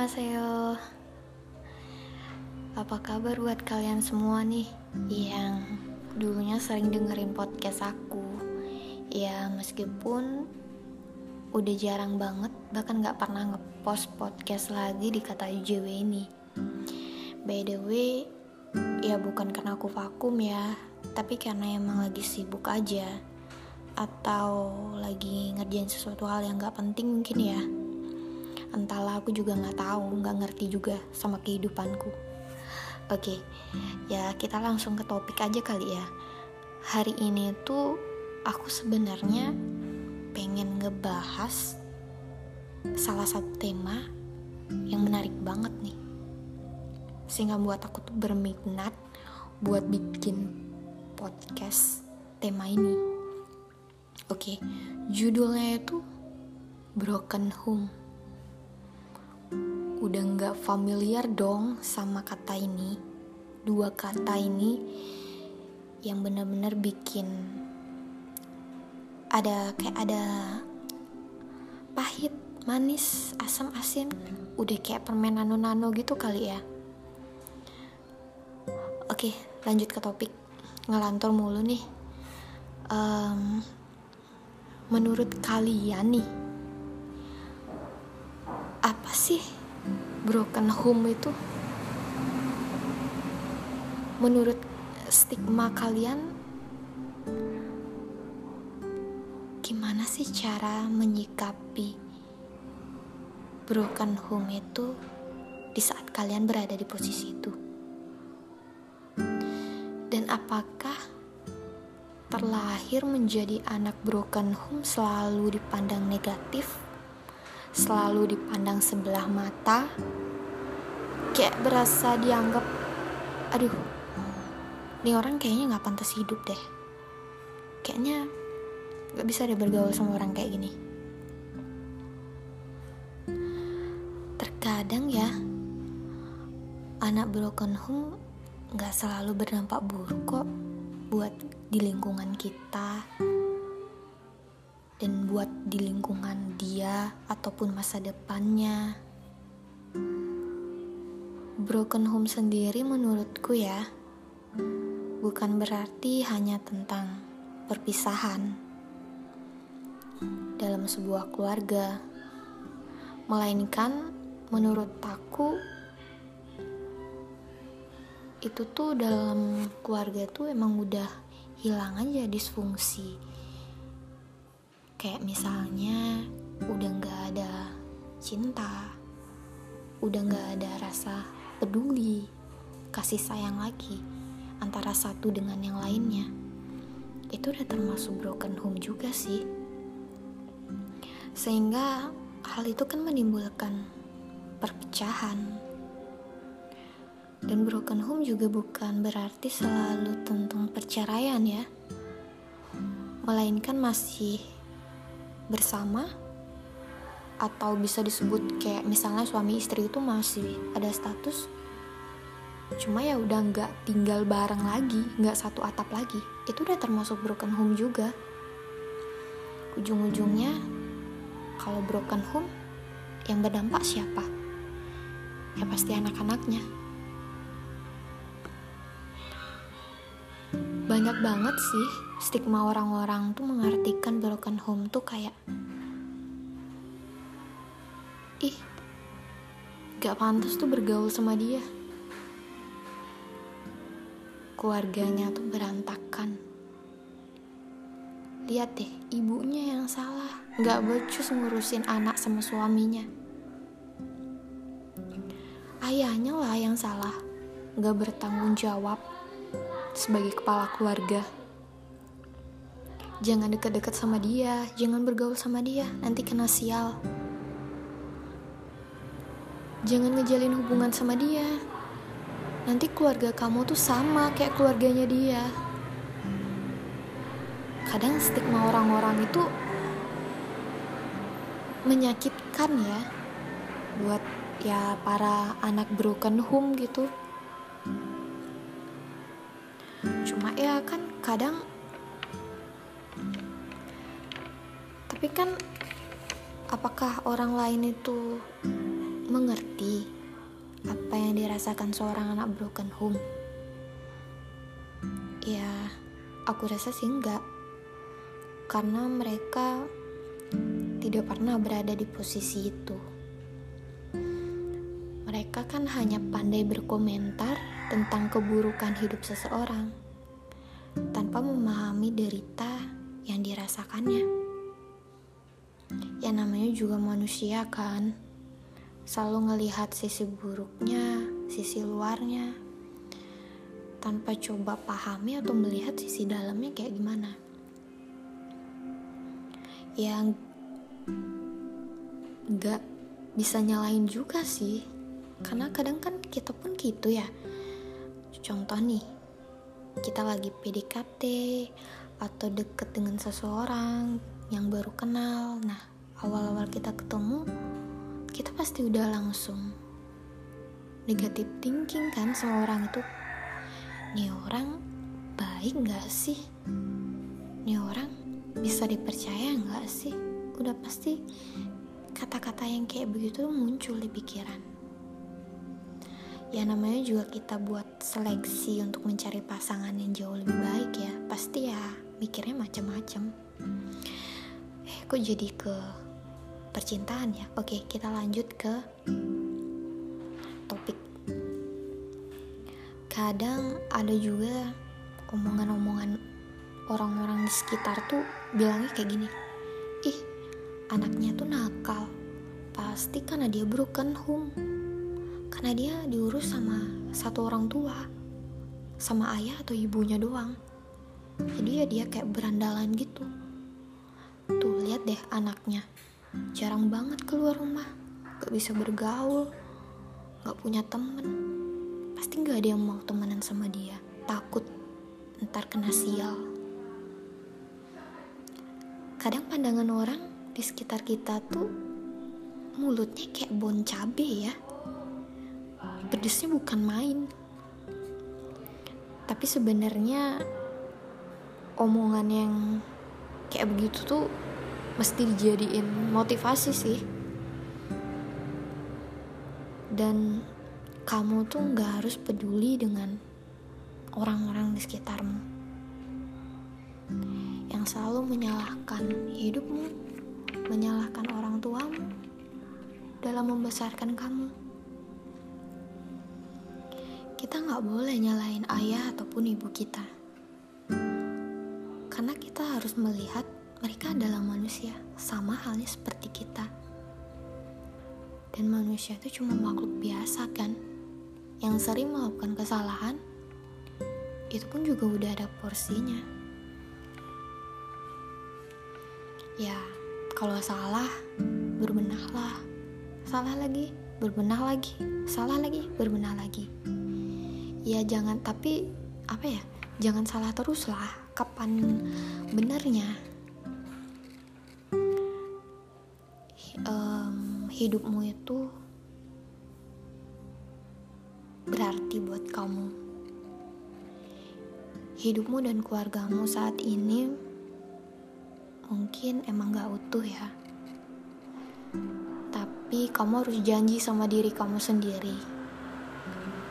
Annyeonghaseyo. Apa kabar buat kalian semua nih Yang dulunya sering dengerin podcast aku? Ya meskipun udah jarang banget Bahkan gak pernah ngepost podcast lagi di kata UJW ini. By the way Ya bukan karena aku vakum ya Tapi karena emang lagi sibuk aja. Atau lagi ngerjain sesuatu hal yang gak penting mungkin ya entahlah aku juga nggak tahu nggak ngerti juga sama kehidupanku. Oke ya kita langsung ke topik aja kali ya. Hari ini tuh aku sebenarnya pengen ngebahas salah satu tema yang menarik banget nih. Sehingga buat aku tuh berminat buat bikin podcast tema ini. Oke judulnya itu broken home udah nggak familiar dong sama kata ini. Dua kata ini yang bener-bener bikin ada kayak ada pahit manis asam asin. Udah kayak permen nano-nano gitu kali ya. Oke lanjut ke topik. Ngelantur mulu nih. Um, menurut kalian nih apa sih broken home itu menurut stigma kalian gimana sih cara menyikapi broken home itu di saat kalian berada di posisi itu? Dan apakah terlahir menjadi anak broken home selalu dipandang negatif selalu dipandang sebelah mata kayak berasa dianggap aduh ini orang kayaknya nggak pantas hidup deh. Kayaknya nggak bisa deh bergaul sama orang kayak gini. Terkadang ya anak broken home nggak selalu berdampak buruk kok buat di lingkungan kita dan buat di lingkungan dia ataupun masa depannya. Broken home sendiri menurutku ya, bukan berarti hanya tentang perpisahan dalam sebuah keluarga, melainkan menurut aku itu tuh dalam keluarga tuh emang udah hilang aja disfungsi Kayak misalnya udah gak ada cinta, udah gak ada rasa peduli, kasih sayang lagi antara satu dengan yang lainnya. Itu udah termasuk broken home juga sih. Sehingga hal itu kan menimbulkan perpecahan. Dan broken home juga bukan berarti selalu tentang perceraian ya. Melainkan masih bersama atau bisa disebut kayak misalnya suami istri itu masih ada status cuma ya udah nggak tinggal bareng lagi nggak satu atap lagi. Itu udah termasuk broken home juga. Ujung-ujungnya kalau broken home yang berdampak siapa? Ya pasti anak-anaknya banyak banget sih stigma orang-orang tuh mengartikan broken home tuh kayak ih gak pantas tuh bergaul sama dia. Keluarganya tuh berantakan. Lihat deh ibunya yang salah gak becus ngurusin anak sama suaminya. Ayahnya lah yang salah gak bertanggung jawab sebagai kepala keluarga. Jangan deket-deket sama dia, jangan bergaul sama dia, nanti kena sial. Jangan ngejalin hubungan sama dia. Nanti keluarga kamu tuh sama kayak keluarganya dia. Kadang stigma orang-orang itu menyakitkan ya buat ya para anak broken home gitu cuma ya kan kadang tapi kan apakah orang lain itu mengerti apa yang dirasakan seorang anak broken home? Ya, aku rasa sih enggak. Karena mereka tidak pernah berada di posisi itu. Mereka kan hanya pandai berkomentar tentang keburukan hidup seseorang tanpa memahami derita yang dirasakannya. Ya namanya juga manusia kan, selalu ngelihat sisi buruknya, sisi luarnya, tanpa coba pahami atau melihat sisi dalamnya kayak gimana. Yang gak bisa nyalain juga sih, karena kadang kan kita pun gitu ya. Contoh nih, kita lagi PDKT atau deket dengan seseorang yang baru kenal. Nah, awal-awal kita ketemu, kita pasti udah langsung negatif thinking kan sama orang itu. Nih orang baik gak sih? Nih orang bisa dipercaya gak sih? Udah pasti kata-kata yang kayak begitu muncul di pikiran ya namanya juga kita buat seleksi untuk mencari pasangan yang jauh lebih baik ya. Pasti ya mikirnya macam-macam. Eh kok jadi ke percintaan ya? Oke kita lanjut ke topik. Kadang ada juga omongan-omongan orang-orang di sekitar tuh bilangnya kayak gini ih anaknya tuh nakal. Pasti karena dia broken home karena dia diurus sama satu orang tua. Sama ayah atau ibunya doang. Jadi ya dia kayak berandalan gitu. Tuh lihat deh anaknya. Jarang banget keluar rumah. Gak bisa bergaul. Gak punya temen. Pasti gak ada yang mau temenan sama dia. Takut ntar kena sial. Kadang pandangan orang di sekitar kita tuh mulutnya kayak bon cabe ya pedesnya bukan main. Tapi sebenarnya omongan yang kayak begitu tuh mesti dijadiin motivasi sih. Dan kamu tuh nggak harus peduli dengan orang-orang di sekitarmu. Yang selalu menyalahkan hidupmu menyalahkan orang tuamu dalam membesarkan kamu nggak boleh nyalain ayah ataupun ibu kita. Karena kita harus melihat mereka adalah manusia, sama halnya seperti kita. Dan manusia itu cuma makhluk biasa kan, yang sering melakukan kesalahan, itu pun juga udah ada porsinya. Ya, kalau salah, berbenahlah. Salah lagi, berbenah lagi. Salah lagi, berbenah lagi ya jangan tapi apa ya jangan salah terus lah kapan benernya um, hidupmu itu berarti buat kamu. Hidupmu dan keluargamu saat ini mungkin emang gak utuh ya. Tapi kamu harus janji sama diri kamu sendiri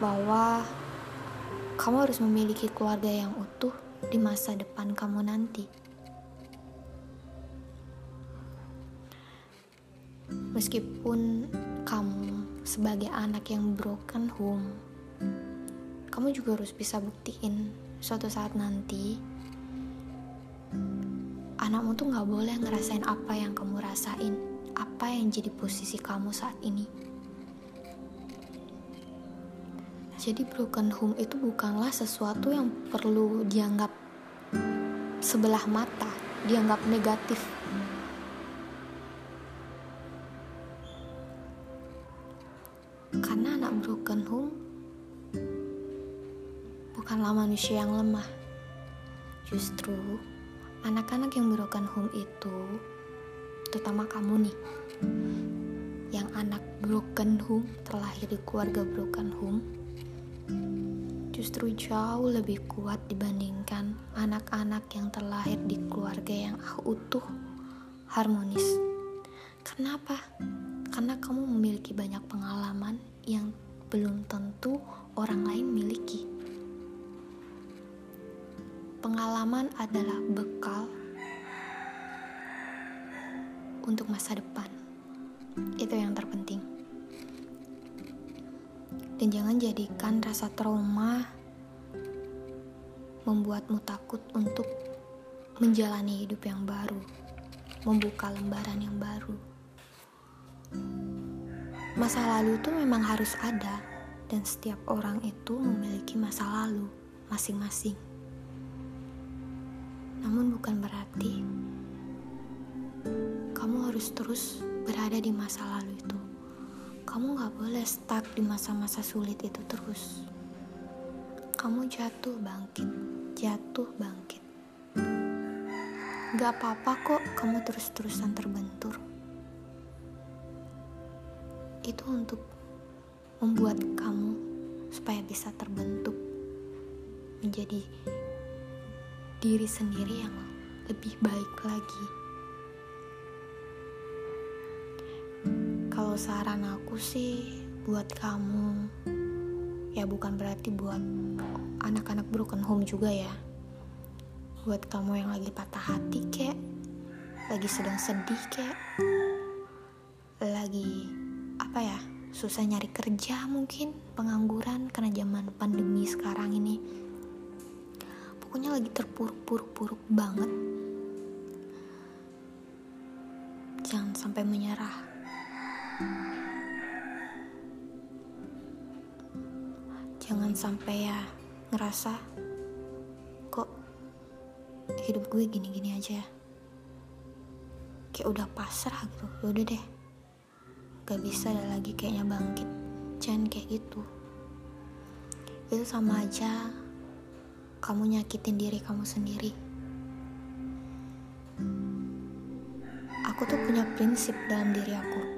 bahwa kamu harus memiliki keluarga yang utuh di masa depan kamu nanti. Meskipun kamu sebagai anak yang broken home, kamu juga harus bisa buktiin suatu saat nanti anakmu tuh gak boleh ngerasain apa yang kamu rasain, apa yang jadi posisi kamu saat ini. Jadi broken home itu bukanlah sesuatu yang perlu dianggap sebelah mata, dianggap negatif. Karena anak broken home bukanlah manusia yang lemah. Justru anak-anak yang broken home itu terutama kamu nih yang anak broken home terlahir di keluarga broken home justru jauh lebih kuat dibandingkan anak-anak yang terlahir di keluarga yang utuh, harmonis. Kenapa? karena kamu memiliki banyak pengalaman yang belum tentu orang lain miliki. Pengalaman adalah bekal untuk masa depan. Itu yang terpenting. Dan jangan jadikan rasa trauma membuatmu takut untuk menjalani hidup yang baru, membuka lembaran yang baru. Masa lalu itu memang harus ada, dan setiap orang itu memiliki masa lalu masing-masing. Namun, bukan berarti kamu harus terus berada di masa lalu itu. Kamu gak boleh stuck di masa-masa sulit itu terus. Kamu jatuh bangkit, jatuh bangkit. Gak apa-apa kok kamu terus-terusan terbentur itu untuk membuat kamu supaya bisa terbentuk menjadi diri sendiri yang lebih baik lagi. Kalau saran aku sih buat kamu, ya bukan berarti buat anak-anak broken home juga ya. Buat kamu yang lagi patah hati kek, lagi sedang sedih kek, lagi apa ya susah nyari kerja mungkin pengangguran karena zaman pandemi sekarang ini. Pokoknya lagi terpuruk-puruk-puruk banget. Jangan sampai menyerah jangan sampai ya ngerasa kok hidup gue gini-gini aja. Kayak udah pasrah gitu. Ya udah deh. Gak bisa ada lagi kayaknya bangkit. Jangan kayak gitu. Itu sama aja kamu nyakitin diri kamu sendiri. Aku tuh punya prinsip dalam diri aku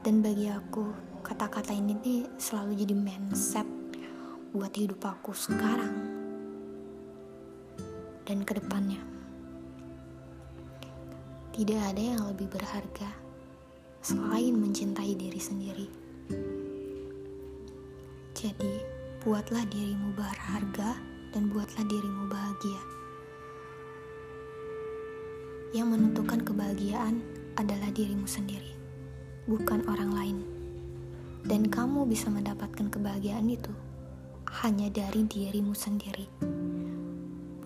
dan bagi aku kata-kata ini nih selalu jadi mindset buat hidup aku sekarang dan ke depannya. Tidak ada yang lebih berharga selain mencintai diri sendiri. Jadi, buatlah dirimu berharga dan buatlah dirimu bahagia. Yang menentukan kebahagiaan adalah dirimu sendiri, bukan orang lain. Dan kamu bisa mendapatkan kebahagiaan itu hanya dari dirimu sendiri,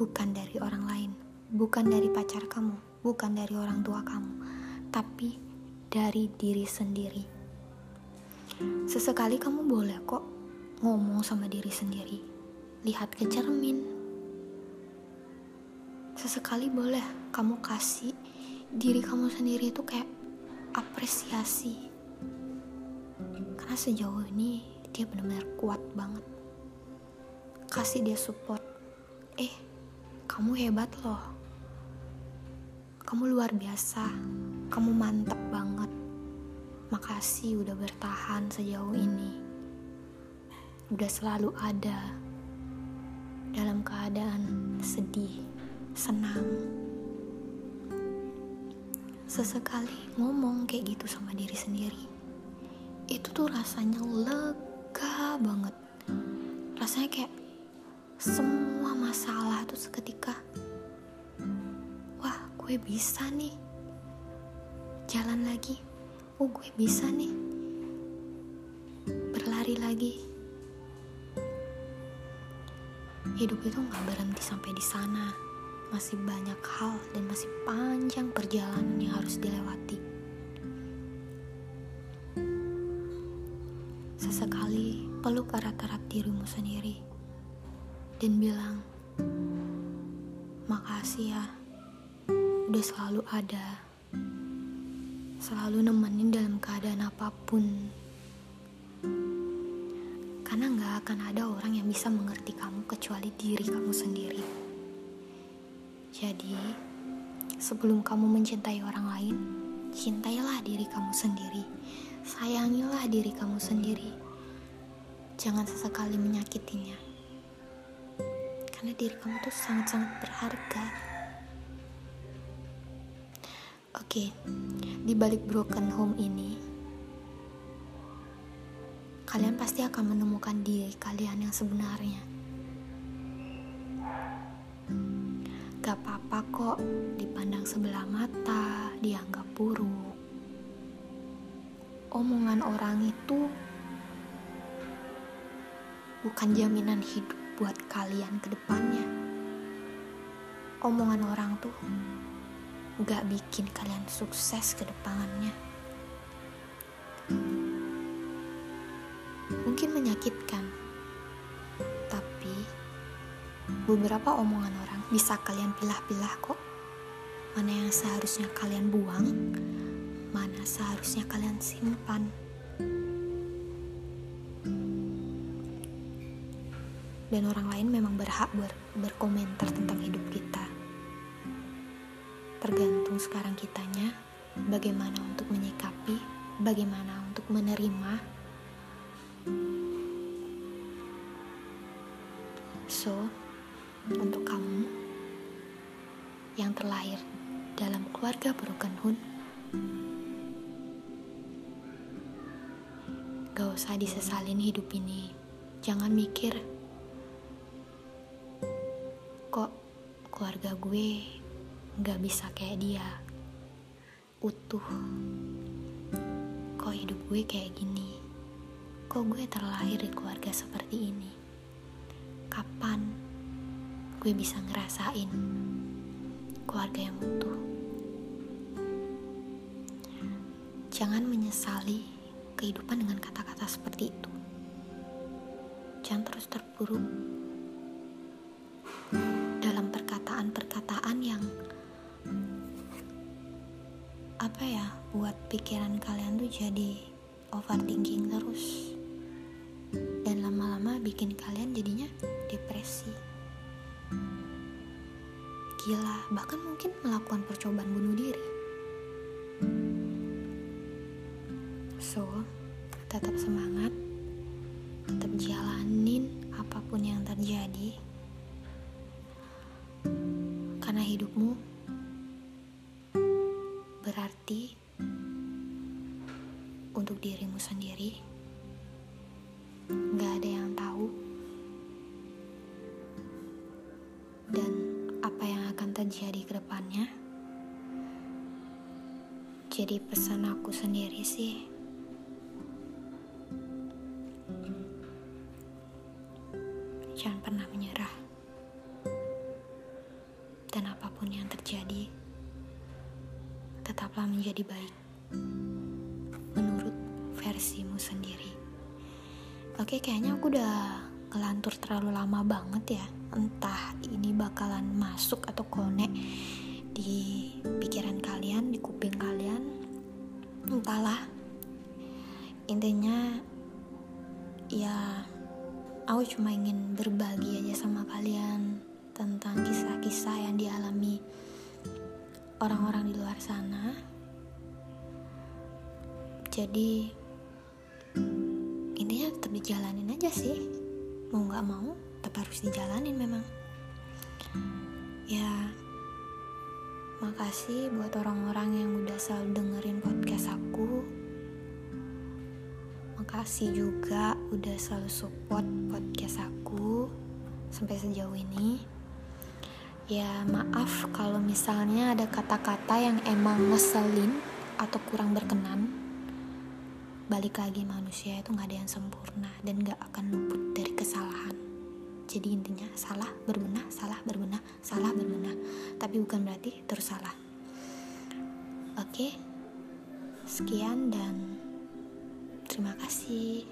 bukan dari orang lain, bukan dari pacar kamu bukan dari orang tua kamu, tapi dari diri sendiri. Sesekali kamu boleh kok ngomong sama diri sendiri, lihat ke cermin. Sesekali boleh kamu kasih diri kamu sendiri itu kayak apresiasi. Karena sejauh ini dia benar-benar kuat banget. Kasih dia support. Eh, kamu hebat loh kamu luar biasa, kamu mantap banget. Makasih udah bertahan sejauh ini. Udah selalu ada dalam keadaan sedih, senang. Sesekali ngomong kayak gitu sama diri sendiri. Itu tuh rasanya lega banget. Rasanya kayak semua masalah tuh seketika gue bisa nih. Jalan lagi. Oh gue bisa nih. Berlari lagi. Hidup itu nggak berhenti sampai di sana masih banyak hal dan masih panjang perjalanan yang harus dilewati sesekali peluk erat-erat dirimu sendiri dan bilang makasih ya udah selalu ada, selalu nemenin dalam keadaan apa pun. Karena nggak akan ada orang yang bisa mengerti kamu kecuali diri kamu sendiri. Jadi, sebelum kamu mencintai orang lain, cintailah diri kamu sendiri. Sayangilah diri kamu sendiri. Jangan sesekali menyakitinya. Karena diri kamu tuh sangat-sangat berharga Oke, di balik broken home ini, kalian pasti akan menemukan diri kalian yang sebenarnya. Gak apa-apa kok dipandang sebelah mata, dianggap buruk. Omongan orang itu bukan jaminan hidup buat kalian ke depannya. Omongan orang tuh gak bikin kalian sukses ke depannya. Mungkin menyakitkan, beberapa omongan orang bisa kalian pilah-pilah kok. Mana yang seharusnya kalian buang, mana seharusnya kalian simpan. Dan orang lain memang berhak ber berkomentar tentang hidup kita tergantung sekarang kitanya bagaimana untuk menyikapi, bagaimana untuk menerima. Gak usah disesalin hidup ini. Jangan mikir, kok keluarga gue gak bisa kayak dia? Utuh. Kok hidup gue kayak gini? Kok gue terlahir di keluarga seperti ini? Kapan gue bisa ngerasain keluarga yang utuh? Jangan menyesali kehidupan dengan kata-kata seperti itu. Jangan terus terpuruk dalam perkataan-perkataan yang apa ya buat pikiran kalian tuh jadi overthinking terus. Dan lama-lama bikin kalian jadinya depresi. Gila bahkan mungkin melakukan percobaan bunuh diri untuk dirimu sendiri. Gak ada yang tahu. Dan apa yang akan terjadi ke depannya? Jadi pesan aku sendiri sih terlalu lama banget ya. Entah ini bakalan masuk atau konek di pikiran kalian, di kuping kalian. Entahlah. Intinya ya aku cuma ingin berbagi aja sama kalian tentang kisah-kisah yang dialami orang-orang di luar sana. Jadi intinya tetap dijalanin aja sih. Mau nggak mau, tetap harus dijalanin memang. Ya, makasih buat orang-orang yang udah selalu dengerin podcast aku. Makasih juga udah selalu support podcast aku sampai sejauh ini. Ya maaf kalau misalnya ada kata-kata yang emang ngeselin atau kurang berkenan. Balik lagi manusia itu gak ada yang sempurna dan gak akan luput dari kesalahan. Jadi intinya salah berbenah, salah berbenah, salah berbenah. Tapi bukan berarti terus salah. Oke, sekian dan terima kasih.